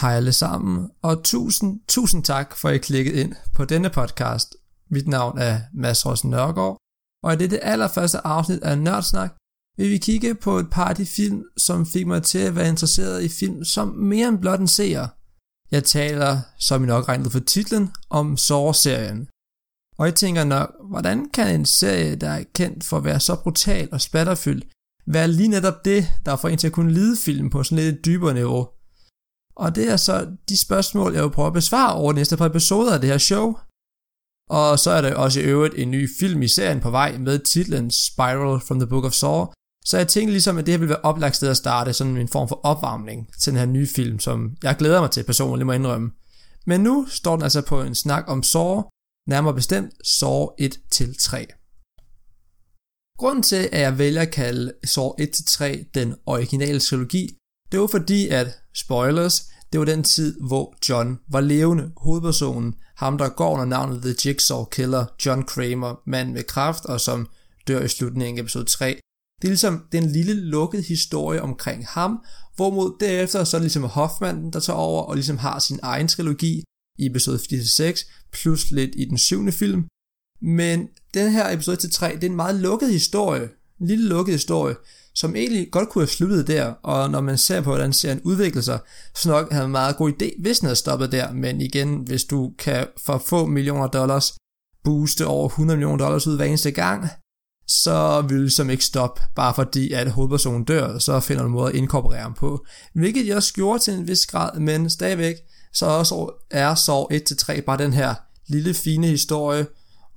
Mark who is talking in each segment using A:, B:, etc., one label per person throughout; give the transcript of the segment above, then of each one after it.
A: Hej alle sammen, og tusind, tusind tak for at I klikket ind på denne podcast. Mit navn er Mads Rossen Nørgaard, og i dette allerførste afsnit af Nørdsnak vil vi kigge på et par af de film, som fik mig til at være interesseret i film som mere end blot en seer. Jeg taler, som I nok regnede for titlen, om Saw-serien. Og jeg tænker nok, hvordan kan en serie, der er kendt for at være så brutal og spatterfyldt, være lige netop det, der får en til at kunne lide film på sådan lidt dybere niveau? Og det er så de spørgsmål, jeg vil prøve at besvare over næste par episoder af det her show. Og så er der også i øvrigt en ny film i serien på vej med titlen Spiral from the Book of Saw. Så jeg tænkte ligesom, at det her vil være oplagt sted at starte, sådan en form for opvarmning til den her nye film, som jeg glæder mig til personligt, må indrømme. Men nu står den altså på en snak om Saw, nærmere bestemt Saw 1-3. Grunden til, at jeg vælger at kalde Saw 1-3 den originale trilogi, det var fordi, at, spoilers, det var den tid, hvor John var levende. Hovedpersonen, ham der går under navnet The Jigsaw Killer, John Kramer, mand med kraft og som dør i slutningen af episode 3. Det er ligesom den lille lukkede historie omkring ham, hvorimod derefter så er det ligesom Hoffman, der tager over og ligesom har sin egen trilogi i episode 46, plus lidt i den syvende film. Men den her episode til 3, det er en meget lukket historie, en lille lukket historie, som egentlig godt kunne have sluttet der, og når man ser på, hvordan serien udvikler sig, så nok havde en meget god idé, hvis den havde stoppet der, men igen, hvis du kan for få millioner dollars booste over 100 millioner dollars ud hver eneste gang, så vil det som ikke stoppe, bare fordi at hovedpersonen dør, så finder du en måde at inkorporere ham på. Hvilket jeg også gjorde til en vis grad, men stadigvæk, så også er så 1-3 bare den her lille fine historie,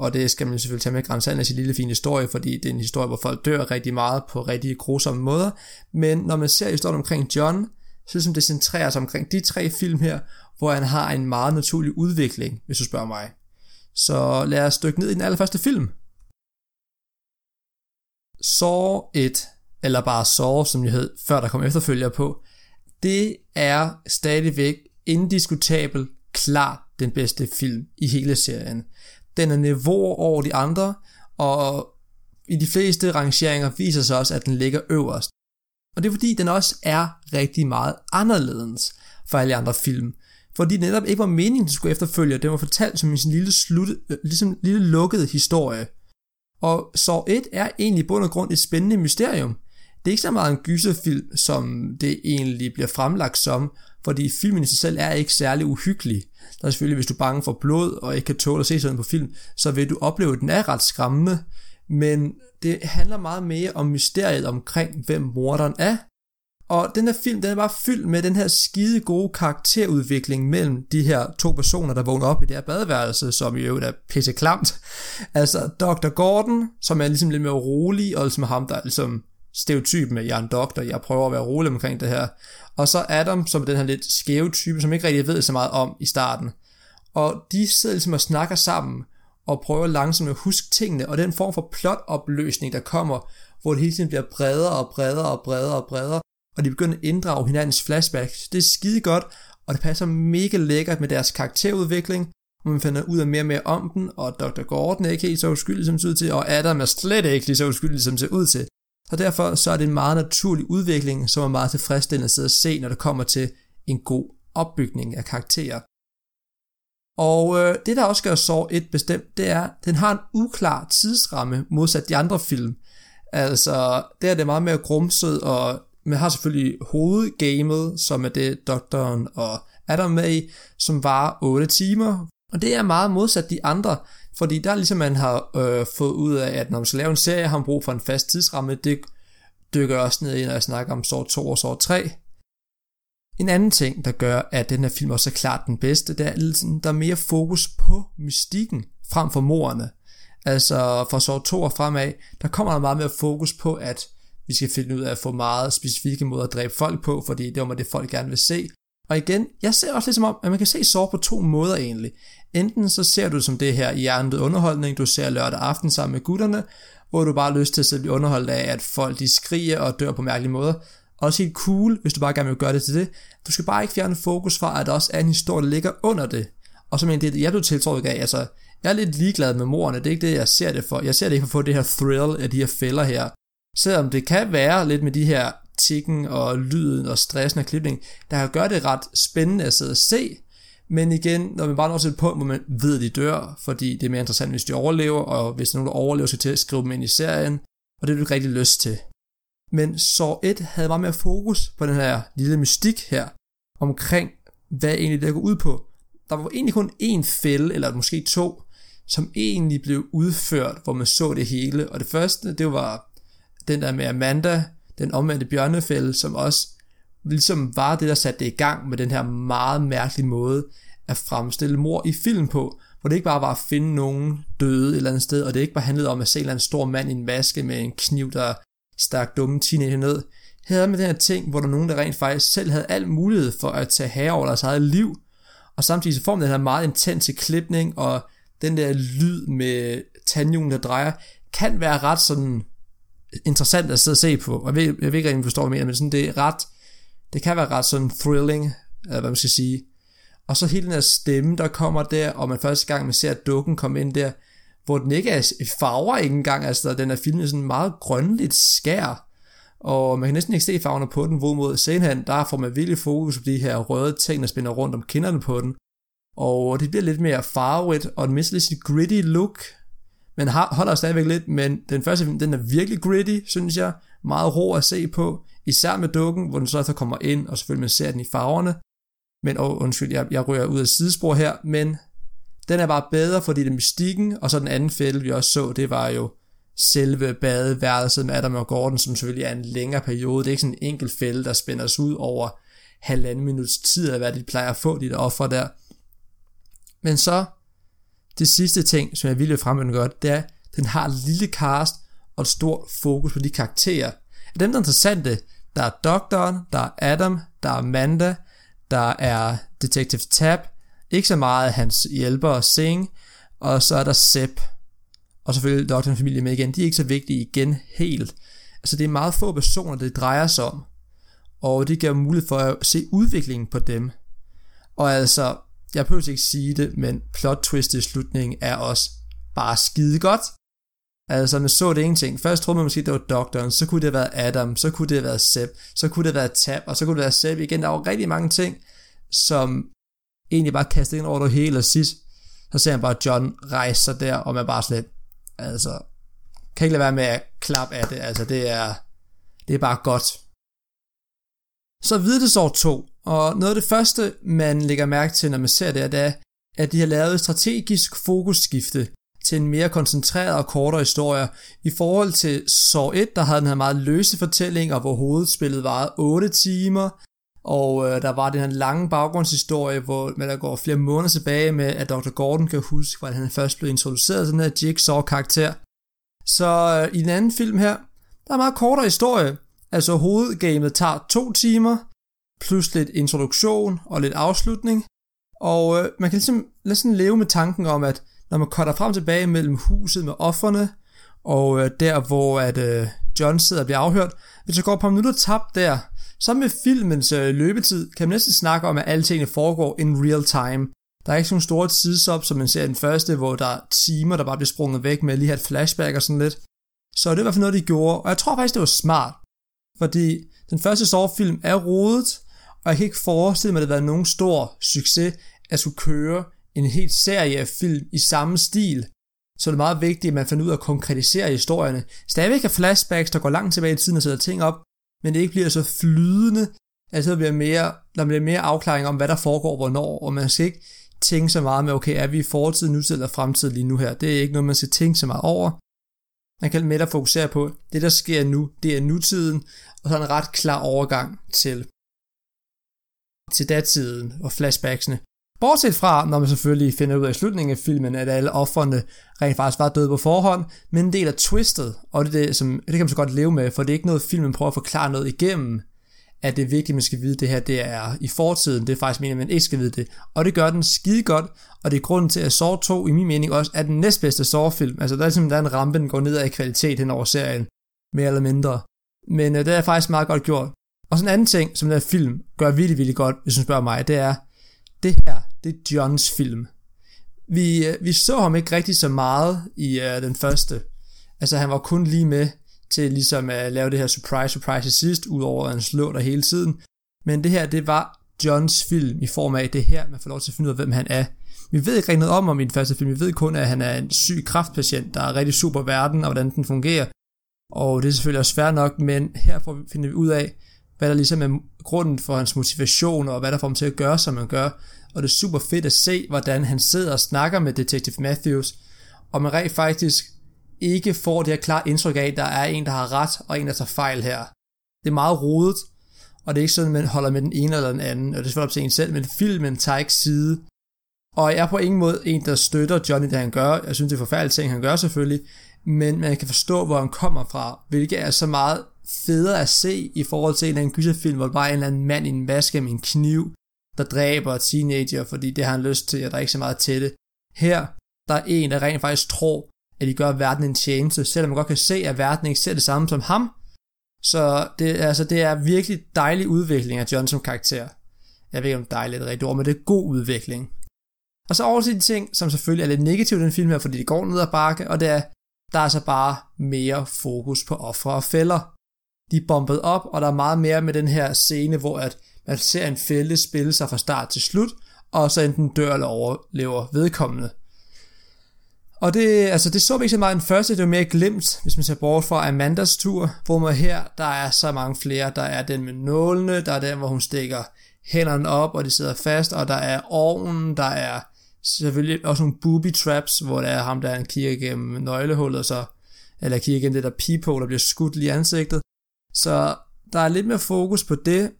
A: og det skal man selvfølgelig tage med grænserne sin lille fine historie, fordi det er en historie, hvor folk dør rigtig meget på rigtig grusomme måder. Men når man ser historien omkring John, så som det centrerer sig omkring de tre film her, hvor han har en meget naturlig udvikling, hvis du spørger mig. Så lad os dykke ned i den allerførste film. Saw 1, eller bare Saw, som det hed, før der kom efterfølger på, det er stadigvæk indiskutabel klar den bedste film i hele serien. Den er niveau over de andre, og i de fleste rangeringer viser sig også, at den ligger øverst. Og det er fordi, den også er rigtig meget anderledes fra alle andre film. Fordi det netop ikke var meningen, den skulle efterfølge, den var fortalt som en sådan lille, slut, øh, ligesom lille lukket historie. Og så 1 er egentlig i bund og grund et spændende mysterium. Det er ikke så meget en gyserfilm, som det egentlig bliver fremlagt som, fordi filmen i sig selv er ikke særlig uhyggelig. Der er selvfølgelig, hvis du er bange for blod og ikke kan tåle at se sådan på film, så vil du opleve, at den er ret skræmmende, men det handler meget mere om mysteriet omkring, hvem morderen er. Og den her film, den er bare fyldt med den her skide gode karakterudvikling mellem de her to personer, der vågner op i det her badeværelse, som i øvrigt er pisse klamt. Altså Dr. Gordon, som er ligesom lidt mere rolig, og ligesom ham, der ligesom stereotyp med, jeg er en doktor, jeg prøver at være rolig omkring det her. Og så Adam, som er den her lidt skæve type, som ikke rigtig ved så meget om i starten. Og de sidder ligesom og snakker sammen, og prøver langsomt at huske tingene, og den form for plotopløsning, der kommer, hvor det hele tiden bliver bredere og bredere og bredere og bredere, og de begynder at inddrage hinandens flashbacks. Det er skide godt, og det passer mega lækkert med deres karakterudvikling, og man finder ud af mere og mere om den, og Dr. Gordon er ikke helt så uskyldig som ser ud til, og Adam er slet ikke lige så uskyldig som det ser ud til. Så derfor så er det en meget naturlig udvikling, som er meget tilfredsstillende at sidde og se, når det kommer til en god opbygning af karakterer. Og øh, det der også gør Saw 1 bestemt, det er, at den har en uklar tidsramme modsat de andre film. Altså, der er det meget mere grumset, og man har selvfølgelig hovedgamet, som er det doktoren og Adam med i, som var 8 timer. Og det er meget modsat de andre, fordi der ligesom man har øh, fået ud af, at når man skal lave en serie, har man brug for en fast tidsramme. Det dykker også ned i, når jeg snakker om sort 2 og sort 3. En anden ting, der gør, at den her film også er klart den bedste, det er, at ligesom, der er mere fokus på mystikken frem for morerne. Altså fra sort 2 og fremad, der kommer der meget mere fokus på, at vi skal finde ud af at få meget specifikke måder at dræbe folk på, fordi det var det, folk gerne vil se. Og igen, jeg ser også lidt som om, at man kan se Saw på to måder egentlig. Enten så ser du som det her hjernet underholdning, du ser lørdag aften sammen med gutterne, hvor du bare har lyst til at blive underholdt af, at folk de skriger og dør på mærkelige måder. Også helt cool, hvis du bare gerne vil gøre det til det. Du skal bare ikke fjerne fokus fra, at der også er en historie, der ligger under det. Og som en det, jeg blev tiltrukket af, altså, jeg er lidt ligeglad med morerne, det er ikke det, jeg ser det for. Jeg ser det ikke for at få det her thrill af de her fælder her. Selvom det kan være lidt med de her taktikken og lyden og stressen og klipning, der gør det ret spændende at sidde og se, men igen, når man bare når til et punkt, hvor man ved, at de dør, fordi det er mere interessant, hvis de overlever, og hvis der er nogen, der overlever, så til at skrive dem ind i serien, og det har du ikke rigtig lyst til. Men så 1 havde meget mere fokus på den her lille mystik her, omkring, hvad egentlig det går ud på. Der var egentlig kun én fælde, eller måske to, som egentlig blev udført, hvor man så det hele. Og det første, det var den der med Amanda, den omvendte bjørnefælde, som også ligesom var det, der satte det i gang med den her meget mærkelige måde at fremstille mor i film på, hvor det ikke bare var at finde nogen døde et eller andet sted, og det ikke bare handlede om at se en eller anden stor mand i en maske med en kniv, der stak dumme teenager ned. Her havde med den her ting, hvor der nogen, der rent faktisk selv havde al mulighed for at tage herre over deres eget liv, og samtidig så får man den her meget intense klipning, og den der lyd med tandhjulen, der drejer, kan være ret sådan interessant at sidde og se på. Jeg ved, jeg ved ikke rigtig, forstår, hvad jeg mener, men sådan, det er ret, det kan være ret sådan thrilling, eller hvad man skal sige. Og så hele den her stemme, der kommer der, og man første gang, man ser dukken komme ind der, hvor den ikke er farver ikke engang, altså den er filmet sådan meget grønligt skær, og man kan næsten ikke se farverne på den, hvorimod senere der får man virkelig fokus på de her røde ting, der spænder rundt om kinderne på den, og det bliver lidt mere farvet, og den mister lidt sit gritty look, men holder stadigvæk lidt, men den første film, den er virkelig gritty, synes jeg, meget rå at se på, især med dukken, hvor den så efter kommer ind, og selvfølgelig man ser den i farverne, men og, undskyld, jeg, jeg rører ud af sidespor her, men den er bare bedre, fordi det er mystikken, og så den anden fælde, vi også så, det var jo selve badeværelset med Adam og Gordon, som selvfølgelig er en længere periode. Det er ikke sådan en enkelt fælde, der spænder sig ud over halvanden minuts tid, af hvad de plejer at få, de der offer der. Men så, det sidste ting, som jeg ville fremhæve godt, det er, at den har et lille cast og et stort fokus på de karakterer. Dem, der er interessante, der er doktoren, der er Adam, der er Amanda, der er Detective Tab, ikke så meget hans hjælper Sing, og så er der Sepp, og selvfølgelig doktorens familie med igen. De er ikke så vigtige igen helt. Altså det er meget få personer, det drejer sig om, og det giver mulighed for at se udviklingen på dem. Og altså, jeg behøver ikke sige det, men plot twist i slutningen er også bare skide godt. Altså, man så det ene ting. Først troede man måske, det var doktoren, så kunne det have været Adam, så kunne det have været Seb, så kunne det have været Tab, og så kunne det være Seb igen. Der var rigtig mange ting, som egentlig bare kastede ind over det hele, og sidst, så ser man bare John rejse sig der, og man bare slet, altså, kan ikke lade være med at klappe af det, altså det er, det er bare godt. Så Hvide til 2, og noget af det første, man lægger mærke til, når man ser det, det er, at de har lavet et strategisk fokusskifte til en mere koncentreret og kortere historie. I forhold til Saw 1, der havde den her meget løse fortælling, og hvor hovedspillet varede 8 timer, og øh, der var den her lange baggrundshistorie, hvor man der går flere måneder tilbage med, at Dr. Gordon kan huske, hvordan han først blev introduceret til den her Jigsaw-karakter. Så øh, i den anden film her, der er meget kortere historie. Altså hovedgamet tager to timer, plus lidt introduktion og lidt afslutning. Og øh, man kan ligesom, ligesom leve med tanken om, at når man cutter frem tilbage mellem huset med offerne, og øh, der hvor at øh, John sidder og bliver afhørt, hvis der går et par minutter tabt der, så med filmens øh, løbetid kan man næsten snakke om, at alle tingene foregår in real time. Der er ikke sådan nogle store tidsop, som man ser i den første, hvor der er timer, der bare bliver sprunget væk med lige have et flashback og sådan lidt. Så det er i hvert fald noget, de gjorde, og jeg tror faktisk, det var smart. Fordi den første Saw-film er rodet, og jeg kan ikke forestille mig, at det har været nogen stor succes at skulle køre en helt serie af film i samme stil. Så det er meget vigtigt, at man finder ud af at konkretisere historierne. Stadigvæk er flashbacks, der går langt tilbage i tiden og sætter ting op, men det ikke bliver så flydende, altså der bliver mere, der bliver mere afklaring om, hvad der foregår hvornår, og man skal ikke tænke så meget med, okay, er vi i fortid, nutid eller fremtid lige nu her? Det er ikke noget, man skal tænke så meget over. Man kan mere fokusere på, det der sker nu, det er nutiden, og så er en ret klar overgang til, til datiden og flashbacksene. Bortset fra, når man selvfølgelig finder ud af i slutningen af filmen, at alle offerne rent faktisk var døde på forhånd, men en del af twistet, og det, det, som, det kan man så godt leve med, for det er ikke noget, filmen prøver at forklare noget igennem, at det er vigtigt, at man skal vide, at det her det er i fortiden, det er faktisk meningen, at man ikke skal vide det. Og det gør den skide godt, og det er grunden til, at Saw 2 i min mening også er den næstbedste Saw-film. Altså der er simpelthen der er en rampe, den går ned i kvalitet hen over serien, mere eller mindre. Men uh, det er faktisk meget godt gjort. Og sådan en anden ting, som den her film gør virkelig, virkelig godt, hvis du spørger mig, det er, det her, det er Johns film. Vi, øh, vi så ham ikke rigtig så meget i uh, den første. Altså han var kun lige med til ligesom at lave det her surprise, surprise til sidst, udover at han slår der hele tiden. Men det her, det var Johns film i form af det her, man får lov til at finde ud af, hvem han er. Vi ved ikke rigtig noget om ham i den første film. Vi ved kun, at han er en syg kraftpatient, der er rigtig super verden, og hvordan den fungerer. Og det er selvfølgelig også svært nok, men her får vi, finder vi ud af, hvad der ligesom er grunden for hans motivation, og hvad der får ham til at gøre, som han gør. Og det er super fedt at se, hvordan han sidder og snakker med Detective Matthews, og man rent faktisk ikke får det her klare indtryk af, at der er en, der har ret, og en, der tager fejl her. Det er meget rodet, og det er ikke sådan, at man holder med den ene eller den anden, og det er selvfølgelig op til en selv, men filmen tager ikke side. Og jeg er på ingen måde en, der støtter Johnny, det han gør. Jeg synes, det er forfærdeligt ting, han gør selvfølgelig, men man kan forstå, hvor han kommer fra, hvilket er så meget federe at se i forhold til en eller anden gyserfilm, hvor der bare er en eller anden mand i en maske med en kniv, der dræber teenager, fordi det har han lyst til, og der er ikke så meget til det. Her, der er en, der rent faktisk tror, at de gør verden en tjeneste, selvom man godt kan se, at verden ikke ser det samme som ham. Så det, altså, det er virkelig dejlig udvikling af John som karakter. Jeg ved ikke, om dejligt er det rigtigt ord, men det er god udvikling. Og så over til de ting, som selvfølgelig er lidt negativt i den film her, fordi det går ned ad bakke, og det er, der er så bare mere fokus på ofre og fælder. De er bombet op, og der er meget mere med den her scene, hvor at man ser en fælde spille sig fra start til slut, og så enten dør eller overlever vedkommende. Og det, altså det så vi ikke så meget den første, det var mere glemt, hvis man ser bort fra Amandas tur, hvor man her, der er så mange flere. Der er den med nålene, der er den, hvor hun stikker hænderne op, og de sidder fast, og der er ovnen, der er selvfølgelig også nogle booby traps, hvor der er ham, der kigger igennem nøglehullet, så, eller kigger gennem det der peephole, der bliver skudt lige i ansigtet. Så der er lidt mere fokus på det,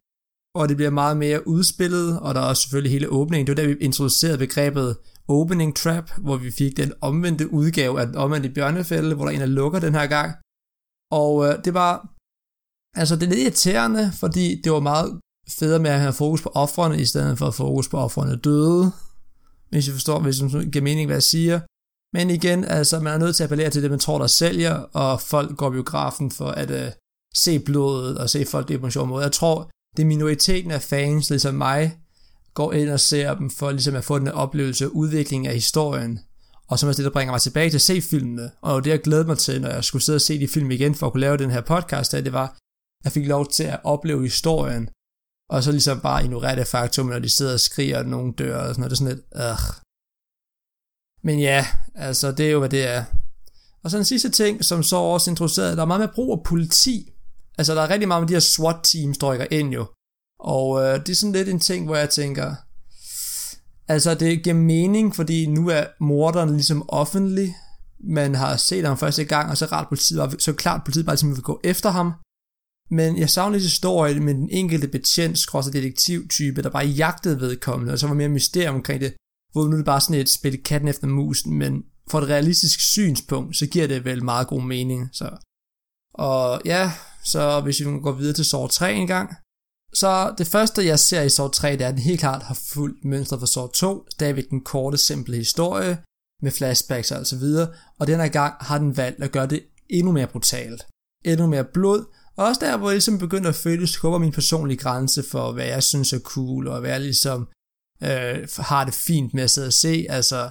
A: og det bliver meget mere udspillet, og der er også selvfølgelig hele åbningen. Det var der, vi introducerede begrebet opening trap, hvor vi fik den omvendte udgave af den omvendte bjørnefælde, hvor der er en, der lukker den her gang. Og øh, det var, altså det er lidt irriterende, fordi det var meget federe med at have fokus på offrene, i stedet for at fokus på offrene døde, hvis jeg forstår, hvis det giver mening, hvad jeg siger. Men igen, altså man er nødt til at appellere til det, man tror, der sælger, og folk går biografen for at øh, se blodet og se folk det på en sjov måde. Jeg tror, det er minoriteten af fans, ligesom mig, går ind og ser dem for ligesom at få den oplevelse og udvikling af historien. Og så er det, der bringer mig tilbage til at se filmene. Og det, jeg glæder mig til, når jeg skulle sidde og se de film igen for at kunne lave den her podcast, det var, at jeg fik lov til at opleve historien. Og så ligesom bare ignorere det faktum, når de sidder og skriger, og nogen dør og sådan noget. Det er sådan lidt, øh. Men ja, altså det er jo, hvad det er. Og så den sidste ting, som så også introducerede, der er meget med brug af politi. Altså der er rigtig meget med de her SWAT-teams, der rykker ind jo. Og øh, det er sådan lidt en ting, hvor jeg tænker, altså det giver mening, fordi nu er morderen ligesom offentlig, man har set ham første gang, og så, rart politiet, så klart politiet bare ligesom vil gå efter ham. Men jeg savner lidt historien med den enkelte betjent, detektivtype, der bare jagtede vedkommende, og så var mere mysterium omkring det, hvor nu er det bare sådan et spil katten efter musen, men for et realistisk synspunkt, så giver det vel meget god mening. Så. Og ja, så hvis vi går videre til Saw 3 en gang, så det første, jeg ser i Saw 3, det er, at den helt klart har fuldt mønster for Saw 2. Stadigvæk den korte, simple historie med flashbacks og så videre. Og denne gang har den valgt at gøre det endnu mere brutalt. Endnu mere blod. Og også der, hvor jeg ligesom begynder at føle, skubber min personlige grænse for, hvad jeg synes er cool, og hvad jeg ligesom øh, har det fint med at sidde og se. Altså,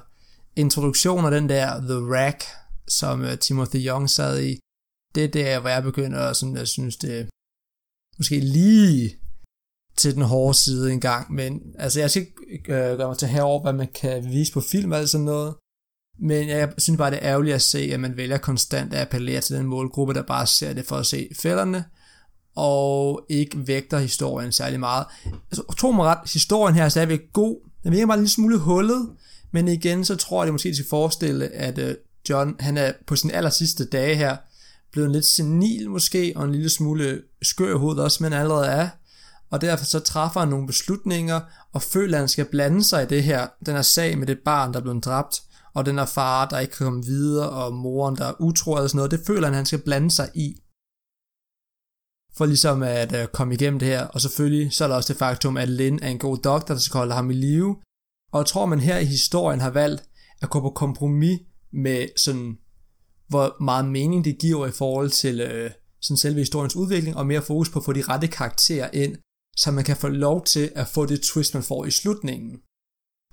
A: introduktionen af den der The Rack, som øh, Timothy Young sad i, det er der, hvor jeg begynder at sådan, jeg synes, det måske lige til den hårde side en gang, men altså jeg skal ikke øh, gøre mig til herover, hvad man kan vise på film eller sådan noget, men jeg synes bare, det er ærgerligt at se, at man vælger konstant at appellere til den målgruppe, der bare ser det for at se fælderne, og ikke vægter historien særlig meget. Altså, tro mig ret, historien her er stadigvæk god. Den virker bare en lille smule hullet, men igen, så tror jeg, det måske til skal forestille, at øh, John, han er på sin aller sidste dage her, blevet lidt senil måske, og en lille smule skør i hovedet også, men allerede er, og derfor så træffer han nogle beslutninger, og føler, at han skal blande sig i det her, den her sag med det barn, der er blevet dræbt, og den her far, der ikke kan komme videre, og moren, der er utro og sådan noget, det føler han, at han skal blande sig i. For ligesom at øh, komme igennem det her, og selvfølgelig så er der også det faktum, at Lynn er en god doktor, der skal holde ham i live, og jeg tror, man her i historien har valgt at gå på kompromis med sådan, hvor meget mening det giver i forhold til øh, sådan selve historiens udvikling, og mere fokus på at få de rette karakterer ind, så man kan få lov til at få det twist, man får i slutningen.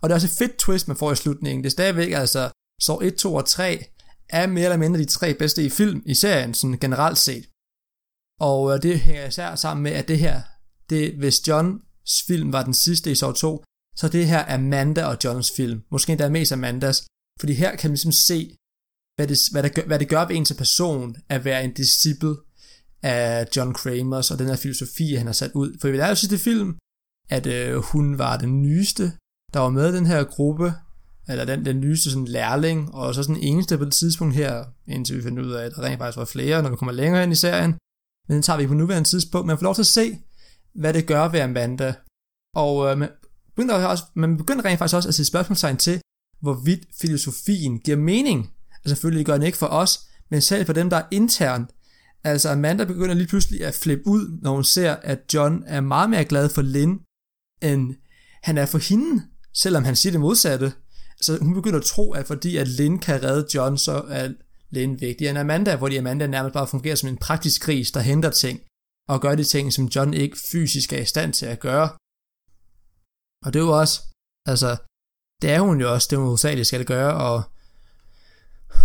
A: Og det er også et fedt twist, man får i slutningen. Det er stadigvæk altså, så 1, 2 og 3 er mere eller mindre de tre bedste i film i serien, sådan generelt set. Og øh, det hænger især sammen med, at det her, det, hvis Johns film var den sidste i så 2, så det her er Amanda og Johns film. Måske endda mest Amandas. Fordi her kan man ligesom se, hvad det, hvad, det gør, hvad det gør ved en til person at være en disciple af John Kramers og den her filosofi, han har sat ud. For i lærer jo sidste film, at øh, hun var den nyeste, der var med i den her gruppe, eller den, den nyeste sådan lærling, og så sådan eneste på det tidspunkt her, indtil vi finder ud af, at der rent faktisk var flere, når vi kommer længere ind i serien. Men den tager vi på nuværende tidspunkt. Man får lov til at se, hvad det gør ved Amanda. Og øh, man, begynder også, man begynder rent faktisk også at se spørgsmålstegn til, hvorvidt filosofien giver mening. Altså selvfølgelig gør den ikke for os, men selv for dem, der er internt. Altså Amanda begynder lige pludselig at flippe ud, når hun ser, at John er meget mere glad for Lynn, end han er for hende, selvom han siger det modsatte. Så hun begynder at tro, at fordi at Lynn kan redde John, så er Lynn vigtigere end Amanda, hvor Amanda nærmest bare fungerer som en praktisk gris, der henter ting, og gør de ting, som John ikke fysisk er i stand til at gøre. Og det er jo også, altså, det er hun jo også, det hun hovedsageligt skal gøre, og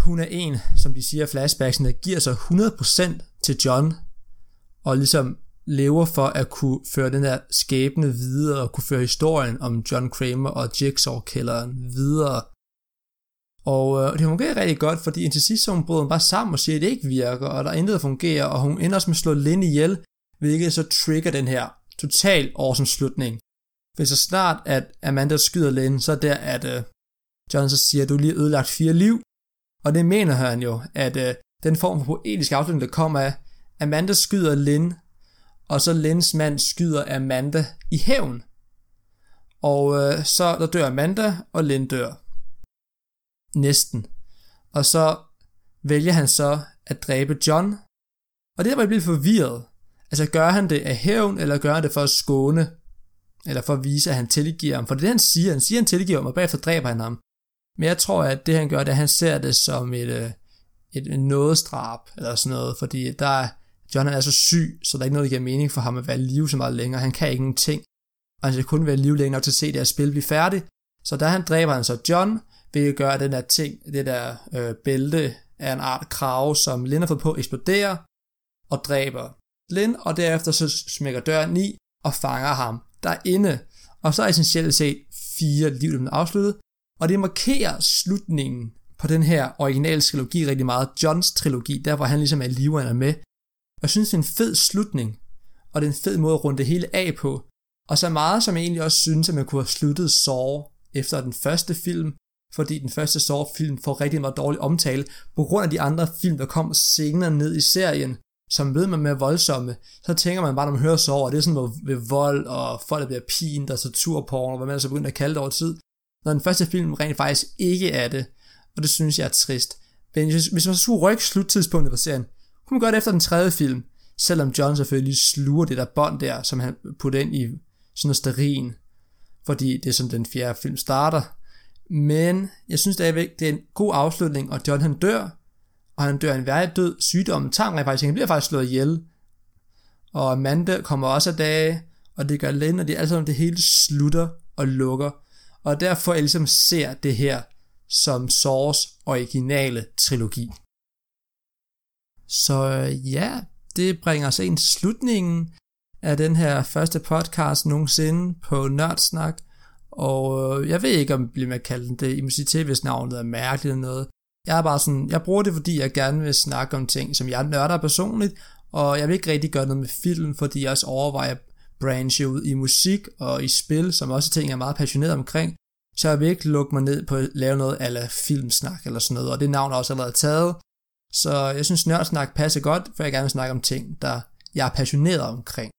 A: hun er en, som de siger flashbacksene, giver sig 100% til John, og ligesom lever for at kunne føre den der skæbne videre, og kunne føre historien om John Kramer og Jigsaw-killeren videre. Og øh, det fungerer rigtig godt, fordi indtil sidst så hun bryder bare sammen og siger, at det ikke virker, og der er intet, der fungerer, og hun ender også med at slå Lynn ihjel, hvilket så trigger den her total awesome slutning. For så snart, at Amanda skyder Lynn, så er der, at øh, John så siger, at du lige ødelagt fire liv. Og det mener han jo, at øh, den form for poetisk afslutning, der kommer af, Amanda skyder Lin, og så Lins mand skyder Amanda i hævn. Og øh, så der dør Amanda, og Lin dør. Næsten. Og så vælger han så at dræbe John. Og det er, hvor jeg bliver forvirret. Altså gør han det af hævn, eller gør han det for at skåne eller for at vise, at han tilgiver ham. For det er det, han siger. Han siger, at han tilgiver ham, og bagefter dræber han ham. Men jeg tror, at det han gør, det er, at han ser det som et, øh, et, nådestrab, eller sådan noget, fordi der er, John er så syg, så der er ikke noget, der giver mening for ham at være i live så meget længere. Han kan ikke en ting, og han skal kun være i live længe nok til at se det her spil blive færdigt. Så da han dræber han så John, vil jeg gøre, at den der ting, det der øh, bælte af en art krav, som Lin har fået på, eksploderer og dræber Lin, og derefter så smækker døren i og fanger ham derinde. Og så er essentielt set fire liv, afsluttet. Og det markerer slutningen på den her originale trilogi rigtig meget. Johns trilogi, der hvor han ligesom er live er med. Jeg synes, det er en fed slutning. Og det er en fed måde at runde det hele af på. Og så meget som jeg egentlig også synes, at man kunne have sluttet Saw efter den første film, fordi den første Saw-film får rigtig meget dårlig omtale, på grund af de andre film, der kom senere ned i serien, som ved man med voldsomme, så tænker man bare, når man hører Saw, og det er sådan noget ved vold, og folk der bliver pint, og torturporn, og hvad man så begynder at kalde det over tid. Når den første film rent faktisk ikke er det, og det synes jeg er trist. Men hvis, hvis man så skulle rykke sluttidspunktet på serien, kunne man gøre det efter den tredje film, selvom John selvfølgelig sluger det der bånd der, som han putter ind i sådan noget sterin, fordi det er sådan den fjerde film starter. Men jeg synes stadigvæk, det er en god afslutning, og John han dør, og han dør en værdig død. Sygdommen tager han faktisk, han bliver faktisk slået ihjel. Og Amanda kommer også af dage, og det gør Len, og det er altså, det hele slutter og lukker. Og derfor jeg ligesom ser det her som Saws originale trilogi. Så øh, ja, det bringer os ind slutningen af den her første podcast nogensinde på Nørdsnak. Og øh, jeg ved ikke, om det bliver med at kalde den det. I må sige til, hvis navnet er mærkeligt eller noget. Jeg er bare sådan, jeg bruger det, fordi jeg gerne vil snakke om ting, som jeg nørder personligt, og jeg vil ikke rigtig gøre noget med film, fordi jeg også overvejer branche ud i musik og i spil, som også er ting, jeg er meget passioneret omkring. Så jeg vil ikke lukke mig ned på at lave noget ala filmsnak eller sådan noget, og det navn er også allerede taget. Så jeg synes, nørdsnak passer godt, for jeg gerne vil snakke om ting, der jeg er passioneret omkring.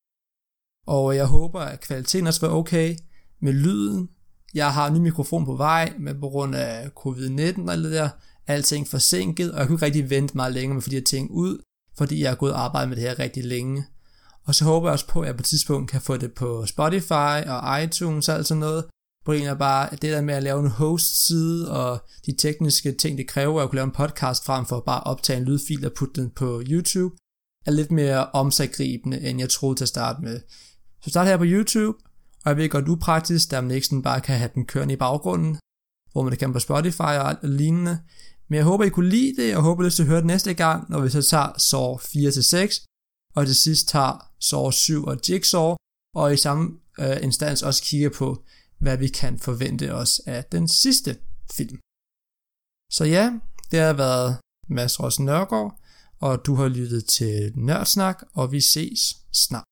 A: Og jeg håber, at kvaliteten også var okay med lyden. Jeg har en ny mikrofon på vej, men på grund af covid-19 og alt det der, alting forsinket, og jeg kunne ikke rigtig vente meget længere med at få de her ting ud, fordi jeg har gået og arbejdet med det her rigtig længe. Og så håber jeg også på, at jeg på et tidspunkt kan få det på Spotify og iTunes og alt sådan noget. Problemet er bare, at det der med at lave en host-side og de tekniske ting, det kræver at kunne lave en podcast frem for at bare optage en lydfil og putte den på YouTube, er lidt mere omsaggribende, end jeg troede til at starte med. Så start her på YouTube, og jeg ved godt upraktisk, da man ikke sådan bare kan have den kørende i baggrunden, hvor man det kan på Spotify og alt lignende. Men jeg håber, I kunne lide det, og håber, I lyst til at høre det næste gang, når vi så tager Saw 4-6, og til sidst tager Saw 7 og Jigsaw, og i samme øh, instans også kigger på, hvad vi kan forvente os af den sidste film. Så ja, det har været Mads Ross Nørgaard, og du har lyttet til Nørdsnak, og vi ses snart.